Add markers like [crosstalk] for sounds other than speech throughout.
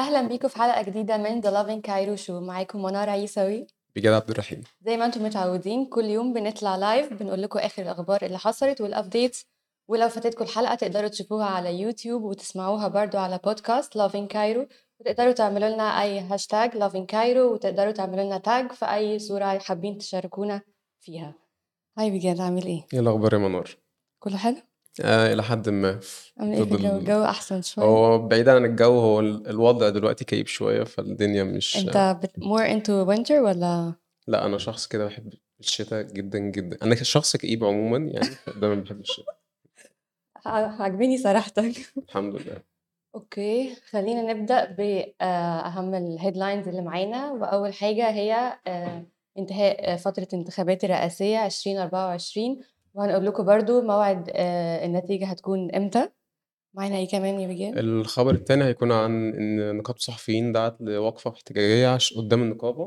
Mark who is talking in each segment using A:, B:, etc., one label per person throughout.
A: أهلا بيكم في حلقة جديدة من the Lovin Cairo show معاكم منار عيسوي.
B: أمجد عبد الرحيم.
A: زي ما أنتم متعودين كل يوم بنطلع live بنقول لكم آخر الأخبار اللي حصلت وال updates ولو فاتتكم الحلقة تقدروا تشوفوها على يوتيوب وتسمعوها برضو على بودكاست Lovin Cairo وتقدروا تعملوا لنا أي هاشتاج Lovin Cairo وتقدروا تعملوا لنا tag في أي صورة حابين تشاركونا فيها. hi أمجد عامل إيه؟
B: إيه الأخبار يا منار؟
A: كله حلو؟
B: آه إلى حد ما.
A: عامل إيه في
B: ظل
A: الجو؟
B: ال-
A: الجو أحسن شوية.
B: هو بعيدا عن الجو هو ال- الوضع دلوقتي كئيب شوية فالدنيا مش
A: أنت بت... more into winter ولا؟
B: لا أنا شخص كده بحب الشتاء جدا جدا. أنا شخص كئيب عموما يعني دايما بحب الشتاء. [laughs]
A: ع- عاجبني صراحتك
B: الحمد لله.
A: okay خلينا نبدأ بأهم ال headlines اللي معانا. وأول حاجة هي آه، انتهاء آه، فترة انتخابات الرئاسية 2024 وهنقول لكم برضو موعد آه، النتيجة هتكون إمتى. معانا إيه كمان يا أمجد
B: الخبر التاني هيكون عن إن نقابة الصحفيين دعت لوقفة احتجاجية عش قدام النقابة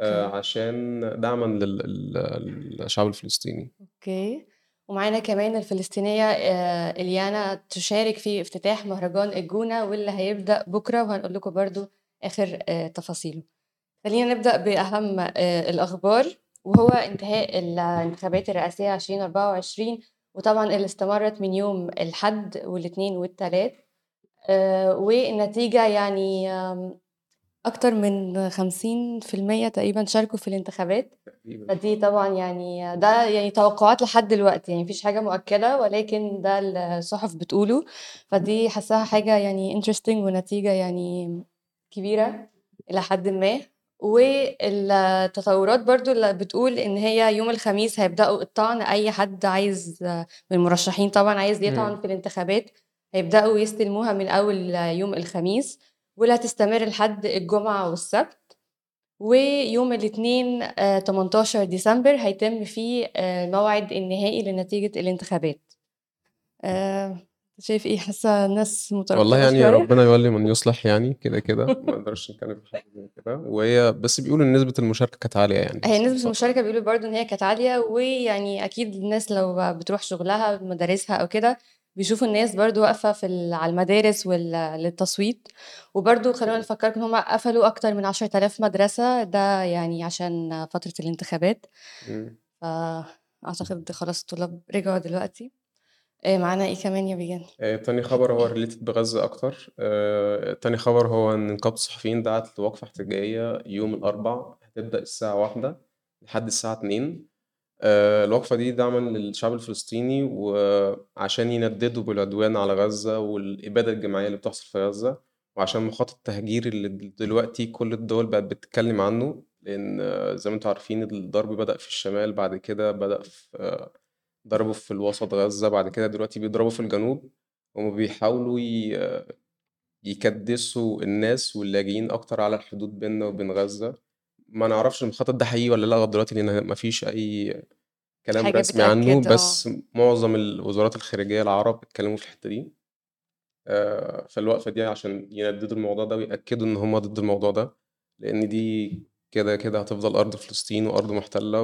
B: آه
A: okay.
B: عشان دعما لل- لل- للشعب الفلسطيني.
A: okay. ومعانا كمان الفلسطينية آه، إليانا تشارك في افتتاح مهرجان الجونة واللي هيبدأ بكرة وهنقول لكم برضو آخر آه، تفاصيله. خلينا نبدأ بأهم آه، الأخبار. وهو انتهاء الانتخابات الرئاسية 2024 وطبعا اللي استمرت من يوم الحد والاثنين والثلاث آه، والنتيجة يعني أكتر من 50% تقريبا شاركوا في الانتخابات. فدي طبعا يعني ده يعني توقعات لحد دلوقتي يعني مفيش حاجة مؤكدة ولكن ده الصحف بتقوله. فدي حاساها حاجة يعني interesting ونتيجة يعني كبيرة إلى حد ما. والتطورات برضو اللي بتقول إن هي يوم الخميس هيبدأوا الطعن أي حد عايز من المرشحين طبعا عايز يطعن. في الانتخابات هيبدأوا يستلموها من أول يوم الخميس واللي هتستمر لحد الجمعة والسبت ويوم الاثنين آه، 18 ديسمبر هيتم فيه آه، الموعد النهائي لنتيجة الانتخابات آه، شايف إيه؟ حاسة الناس
B: والله
A: مترقبة
B: يعني
A: شوية.
B: ربنا يولي من يصلح يعني كده كده. [laughs] ما نقدرش نتكلم في حاجة زي كده. وهي بس بيقولوا إن نسبة المشاركة كانت عالية يعني.
A: هي
B: الفترة
A: المشاركة بيقولوا برضو إن هي كانت عالية ويعني أكيد الناس لو بتروح شغلها مدارسها أو كده بيشوفوا الناس برضو واقفة في على المدارس للتصويت. وبرضو خلونا نفكركم إن هم قفلوا أكتر من عشرة آلاف مدرسة. ده يعني عشان فترة الانتخابات. فأعتقد خلاص الطلاب رجعوا دلوقتي. إيه معانا إيه كمان يا بيجان
B: آه، تاني خبر هو ريليتد بغزة أكتر. آه، تاني خبر هو إن نقابة الصحفيين دعت لوقفة احتجاجية يوم الأربع هتبدأ الساعة واحدة لحد الساعة اتنين. آه، الوقفة دي دعما للشعب الفلسطيني وعشان ينددوا بالعدوان على غزة والإبادة الجماعية اللي بتحصل في غزة وعشان مخاطر التهجير اللي دلوقتي كل الدول بقت بتتكلم عنه آه، زي ما أنتوا عارفين الضرب بدأ في الشمال بعد كده بدأ في آه، ضربوا في الوسط غزة بعد كده دلوقتي بيضربوا في الجنوب هما بيحاولوا ي- يكدسوا الناس واللاجئين أكتر على الحدود بيننا وبين غزة. ما نعرفش المخطط ده حقيقي ولا لأ لغاية دلوقتي لأن مفيش أي كلام
A: حاجة
B: رسمي عنه
A: آه.
B: بس معظم الوزارات الخارجية العرب اتكلموا في الحتة دي. آه، فالوقفة دي عشان ينددوا الموضوع ده ويأكدوا إن هما ضد الموضوع ده لأن دي كده كده هتفضل أرض فلسطين وأرض محتلة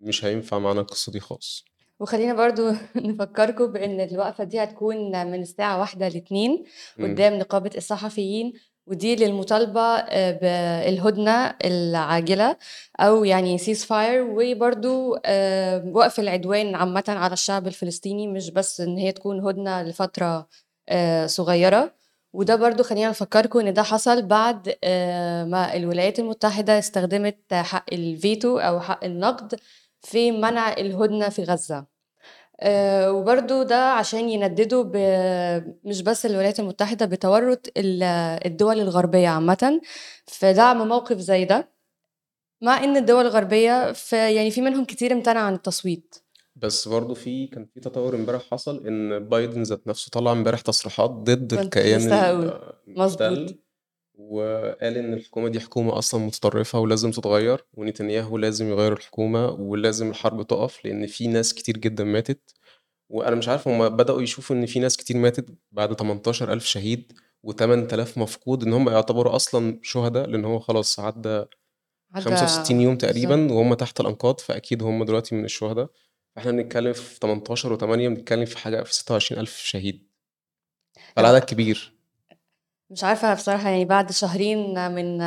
B: ومش هينفع معانا القصة دي خالص
A: وخلينا برضو [laughs] نفكركم بأن الوقفة دي هتكون من الساعة واحدة لاتنين. قدام نقابة الصحفيين ودي للمطالبة آه، بالهدنة العاجلة أو يعني ceasefire وبرضو آه، وقف العدوان عامة على الشعب الفلسطيني مش بس إن هي تكون هدنة لفترة آه، صغيرة وده برضو خلينا نفكركم إن ده حصل بعد ما الولايات المتحدة استخدمت حق الفيتو أو حق النقد في منع الهدنة في غزة. آه، وبرضو ده عشان ينددوا. مش بس الولايات المتحدة بتورط ال- الدول الغربية عامة. في دعم موقف زي ده مع إن الدول الغربية في يعني في منهم كتير امتنع عن التصويت.
B: بس برضه في كان في تطور امبارح حصل إن بايدن ذات نفسه طلع امبارح تصريحات ضد الكيان ال-
A: مظبوط.
B: وقال إن الحكومة دي حكومة أصلا متطرفة ولازم تتغير ونتنياهو لازم يغير الحكومة ولازم الحرب تقف لأن في ناس كتير جدا ماتت. وأنا مش عارف هم بدأوا يشوفوا إن في ناس كتير ماتت بعد 18000 شهيد و8000 مفقود إن هم يعتبروا أصلا شهداء لأن هو خلاص عدى 65
A: عدا
B: يوم تقريبا وهم تحت الأنقاض فأكيد هم دلوقتي من الشهداء. فإحنا بنتكلم في 18 و8 بنتكلم في حاجة في 26000 شهيد. فالعدد كبير.
A: مش عارفة بصراحة يعني بعد شهرين من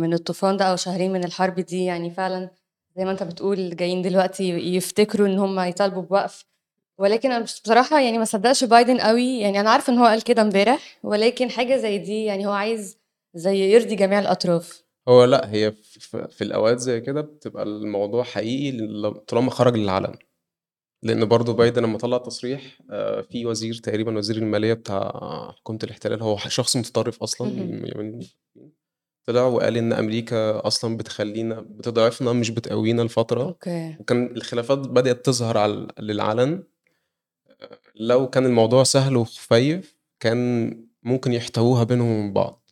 A: من الطوفان ده أو شهرين من الحرب دي يعني فعلًا زي ما أنت بتقول جايين دلوقتي يفتكروا إن هم يطالبوا بوقف، ولكن أنا بصراحة يعني ما صدّقش بايدن أوي، يعني أنا عارفة إن هو قال كده امبارح، ولكن حاجة زي دي يعني هو عايز زي يرضي جميع الأطراف.
B: هو لأ، هي ف في الأوقات زي كده بتبقى الموضوع حقيقي طالما خرج للعلن. لأن برضه بايدن لمّا طلّع تصريح آآ في وزير تقريبًا وزير المالية بتاع حكومة الاحتلال هو شخص متطرف أصلًا
A: اهم.
B: طلع وقال إن أمريكا أصلًا بتخلّينا بتضعفنا مش بتقوينا لفترة،
A: أوكي.
B: وكان الخلافات بدأت تظهر على للعلن. لو كان الموضوع سهل وخفيف كان ممكن يحتووها بينهم بعض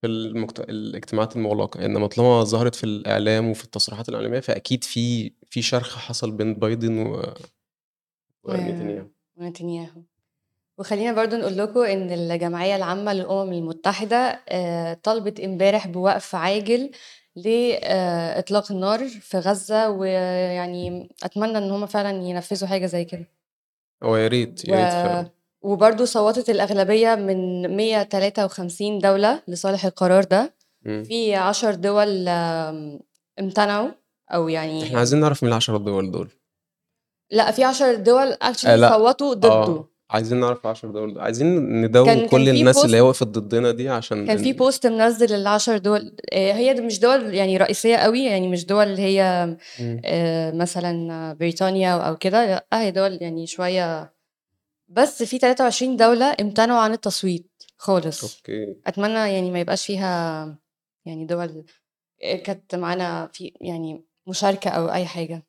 B: في المجت الاجتماعات المُغلقة، إنما طالما ظهرت في الإعلام وفي التصريحات الإعلامية فأكيد في في شرخ حصل بين بايدن و ونتنياهو.
A: ونتنياهو. وخلّينا برضه نقول لكم إن الجمعية العامة للأمم المتحدة آآ طالبت إمبارح بوقف عاجل ل آآ إطلاق النار في غزة، ويعني أتمنى إن هم فعلًا ينفذوا حاجة زي كده.
B: هو يا ريت، يا ريت فعلًا.
A: وبرضه صوّتت الأغلبية من 153 دولة لصالح القرار ده،. في 10 دول امتنعوا أو يعني
B: إحنا عايزين نعرف مين ال10 دول دول.
A: لأ، في 10 دول actually
B: لأ،
A: صوّتوا ضده.
B: آه، عايزين نعرف ال10 دول عايزين ندوّن
A: كان كان
B: كل
A: في
B: الناس اللي وقفت ضدنا دي عشان
A: كان في post منزّل ال10 دول آآ هي مش دول يعني رئيسية أوي، يعني مش دول اللي هي مثلًا بريطانيا أو كده، لأ، هي دول يعني شوية بس في 23 دولة امتنعوا عن التصويت خالص.
B: okay.
A: أتمنى يعني ما يبقاش فيها يعني دول كانت معانا في يعني مشاركة أو أي حاجة.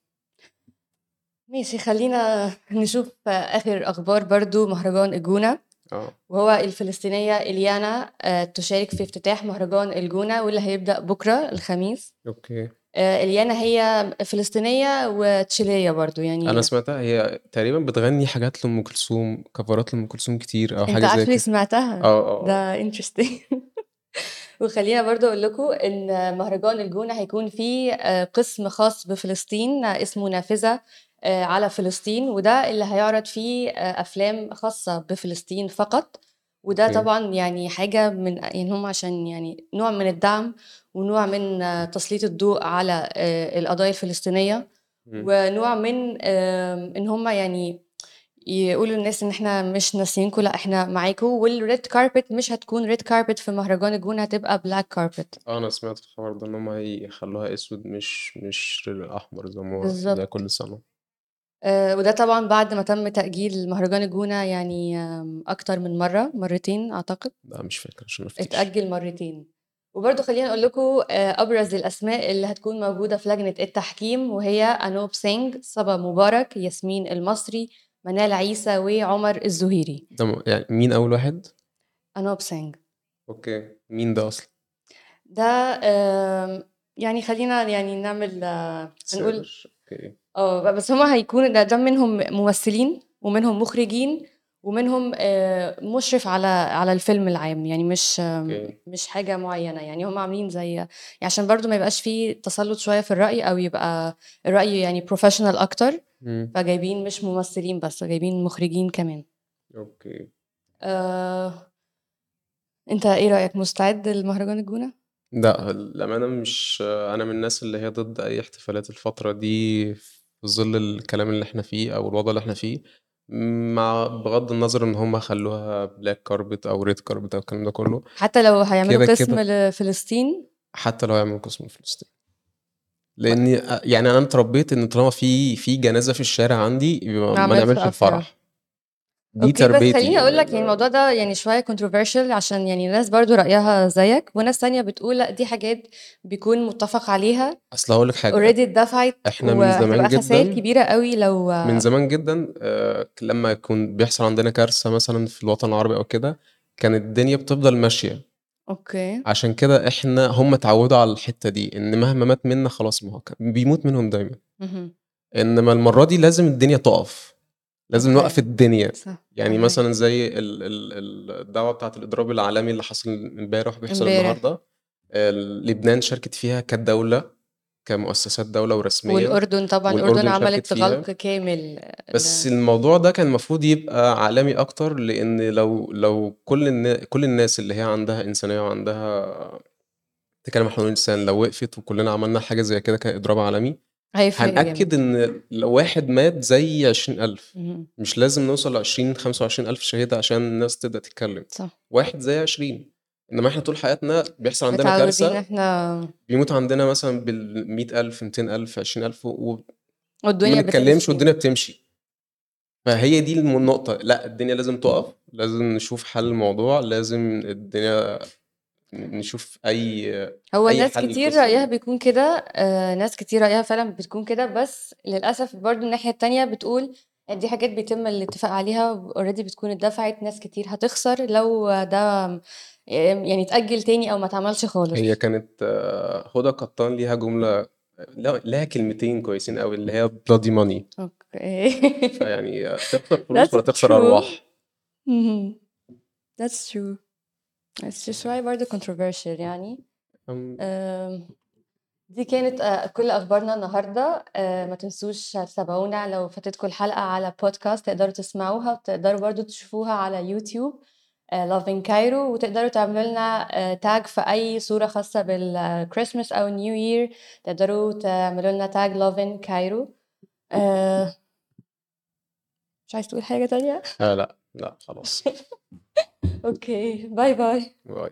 A: ماشي، خلّينا نشوف آخر أخبار برضه مهرجان الجونة،
B: آه.
A: وهو الفلسطينية إليانا آآ تشارك في افتتاح مهرجان الجونة واللي هيبدأ بُكرة الخميس.
B: okay.
A: آآ إليانا هي فلسطينية وتشيلية برضه
B: أنا
A: يعني
B: سمعتها هي تقريبًا بتغني حاجات لأم كلثوم، كفرات لأم كلثوم كتير
A: أنت
B: حاجة زي كده.
A: سمعتها،
B: آه، آه، آه.
A: ده interesting [laughs] وخلّيني برضه أقول لكم إن مهرجان الجونة هيكون فيه قسم خاص بفلسطين اسمه نافذة آآ على فلسطين، وده اللي هيعرض فيه آآ أفلام خاصة بفلسطين فقط، وده. طبعًا يعني حاجة من يعني هم عشان يعني نوع من الدعم ونوع من تسليط الضوء على القضايا الفلسطينية،
B: إمم.
A: ونوع من إن هم يعني يقولوا للناس إن إحنا مش ناسيينكم، لأ إحنا معاكم، والred carpet مش هتكون red carpet في مهرجان الجونة هتبقى black carpet.
B: آه، أنا سمعت الخبر ده إن هم هيخلّوها أسود مش مش أحمر زي ما
A: بالضبط.
B: كل سنة.
A: آآ وده طبعًا بعد ما تم تأجيل مهرجان الجونة يعني آمم أكتر من مرّة، مرّتين أعتقد.
B: لأ، مش فاكر عشان ما أفتيش.
A: اتأجل مرّتين. وبرضه خلّيني أقول لكم آآ أبرز الأسماء اللي هتكون موجودة في لجنة التحكيم، وهي أنوب سينج، صبا مبارك، ياسمين المصري، منال عيسى، وعمر الزهيري.
B: ده م يعني مين أول واحد؟
A: أنوب سينج.
B: okay، مين ده أصلًا؟
A: ده آمم يعني خلّينا يعني نعمل هنقول
B: سر، okay.
A: آه، ب بس هم هيكون ده ده منهم ممثلين ومنهم مخرجين ومنهم آآ مُشرف على على الفيلم العام، يعني مش
B: okay.
A: مش حاجة معيّنة، يعني هم عاملين زي يعني عشان برضه ما يبقاش في تسلُّط شوية في الرأي أو يبقى الرأي يعني professional أكتر،
B: إمم.
A: فجايبين مش ممثلين بس، جايبين مخرجين كمان.
B: أوكي.
A: آآ أنت إيه رأيك، مستعد لمهرجان الجونة؟
B: لأ، للأمانة مش أنا من الناس اللي هي ضد أي احتفالات الفترة دي ظِل الكلام اللي إحنا فيه أو الوضع اللي إحنا فيه، مع بغض النظر إن هم خلّوها black carpet أو red carpet أو الكلام ده كلّه.
A: حتى لو هيعملوا قسم لفلسطين؟
B: حتى لو هيعملوا قسم لفلسطين. لإني أ يعني أنا اتربيت إن طالما في في جنازة في الشارع عندي
A: ما
B: نعملش. الفرح. دي
A: okay، بس
B: تربيتي
A: خلّيني أقول لك يعني الموضوع ده يعني شوية controversial عشان يعني ناس برضه رأيها زيّك، وناس تانية بتقول لأ، دي حاجات بيكون مُتّفق عليها
B: أصل هاقول لك حاجة،
A: already اتدفعت
B: إحنا من زمان جدًا
A: كبيرة أوي لو
B: من زمان جدًا آآ لمّا يكون بيحصل عندنا كارثة مثلًا في الوطن العربي أو كده، كانت الدنيا بتفضل ماشية.
A: okay.
B: عشان كده إحنا هم اتعوّدوا على الحتّة دي، إن مهما مات مِنّا خلاص ما هو بيموت منهم دايمًا.
A: اهم.
B: إنما المرّة دي لازم الدنيا تُقف، لازم نوقّف. الدنيا.
A: صح،
B: يعني. مثلًا زي ال ال ال الدعوة بتاعة الإضراب العالمي اللي حصل امبارح وبيحصل
A: امبارح.
B: النهارده، لبنان شاركت فيها كدولة، كمؤسسات دولة ورسميًا
A: والأردن طبعًا، الأردن عملت. غلق كامل
B: بس
A: ل
B: الموضوع ده كان المفروض يبقى عالمي أكتر، لإن لو لو كل النا كل الناس اللي هي عندها إنسانية وعندها تتكلم عن حقوق الإنسان لو وقفت وكلنا عملنا حاجة زي كده كإضراب عالمي،
A: هيفرق
B: هنأكد. إن لو واحد مات زي 20.000
A: اهم.
B: مش لازم نوصل ل20، 25.000 شهيد عشان الناس تبدأ تتكلم،
A: صح.
B: واحد زي 20 إنما إحنا طول حياتنا بيحصل عندنا كارثة
A: إحنا
B: بيموت عندنا مثلًا بال100.000، 200.000، 20.000 و
A: والدنيا
B: نتكلمش
A: بتمشي.
B: والدنيا بتمشي. فهي دي الم النقطة، لأ الدنيا لازم تُقف، لازم نشوف حل الموضوع، لازم الدنيا نشوف أي
A: هو
B: أي
A: ناس كتير
B: دي.
A: بيكون كده، آآ ناس كتير رأيها فعلًا بتكون كده، بس للأسف برضه الناحية التانية بتقول دي حاجات بيتم الاتفاق عليها already بتكون اتدفعت، ناس كتير هتخسر لو ده يعني اتأجل تاني أو ما اتعملش
B: هي
A: خالص.
B: كانت هدى قطان ليها جملة ل ليها كلمتين كويسين أوي اللي هي bloody money
A: okay.
B: فيعني تخسر [laughs] فلوس والّا تخسر؟
A: اهم. [laughs] That's true. بس شوية برضه controversial يعني. دي كانت آآ كل أخبارنا النهارده، آآ ما تنسوش تتابعونا. لو فاتتكم الحلقة على podcast تقدروا تسمعوها، وتقدروا برضه تشوفوها على يوتيوب آآ Lovin Cairo. وتقدروا تعملوا لنا tag في أي صورة خاصة بال Christmas أو New Year. تقدروا تعملوا لنا Lovin Cairo. آآ مش عايز تقول حاجة تانية؟
B: آآ لأ، لأ خلاص. [laughs]
A: okay، bye bye.
B: bye.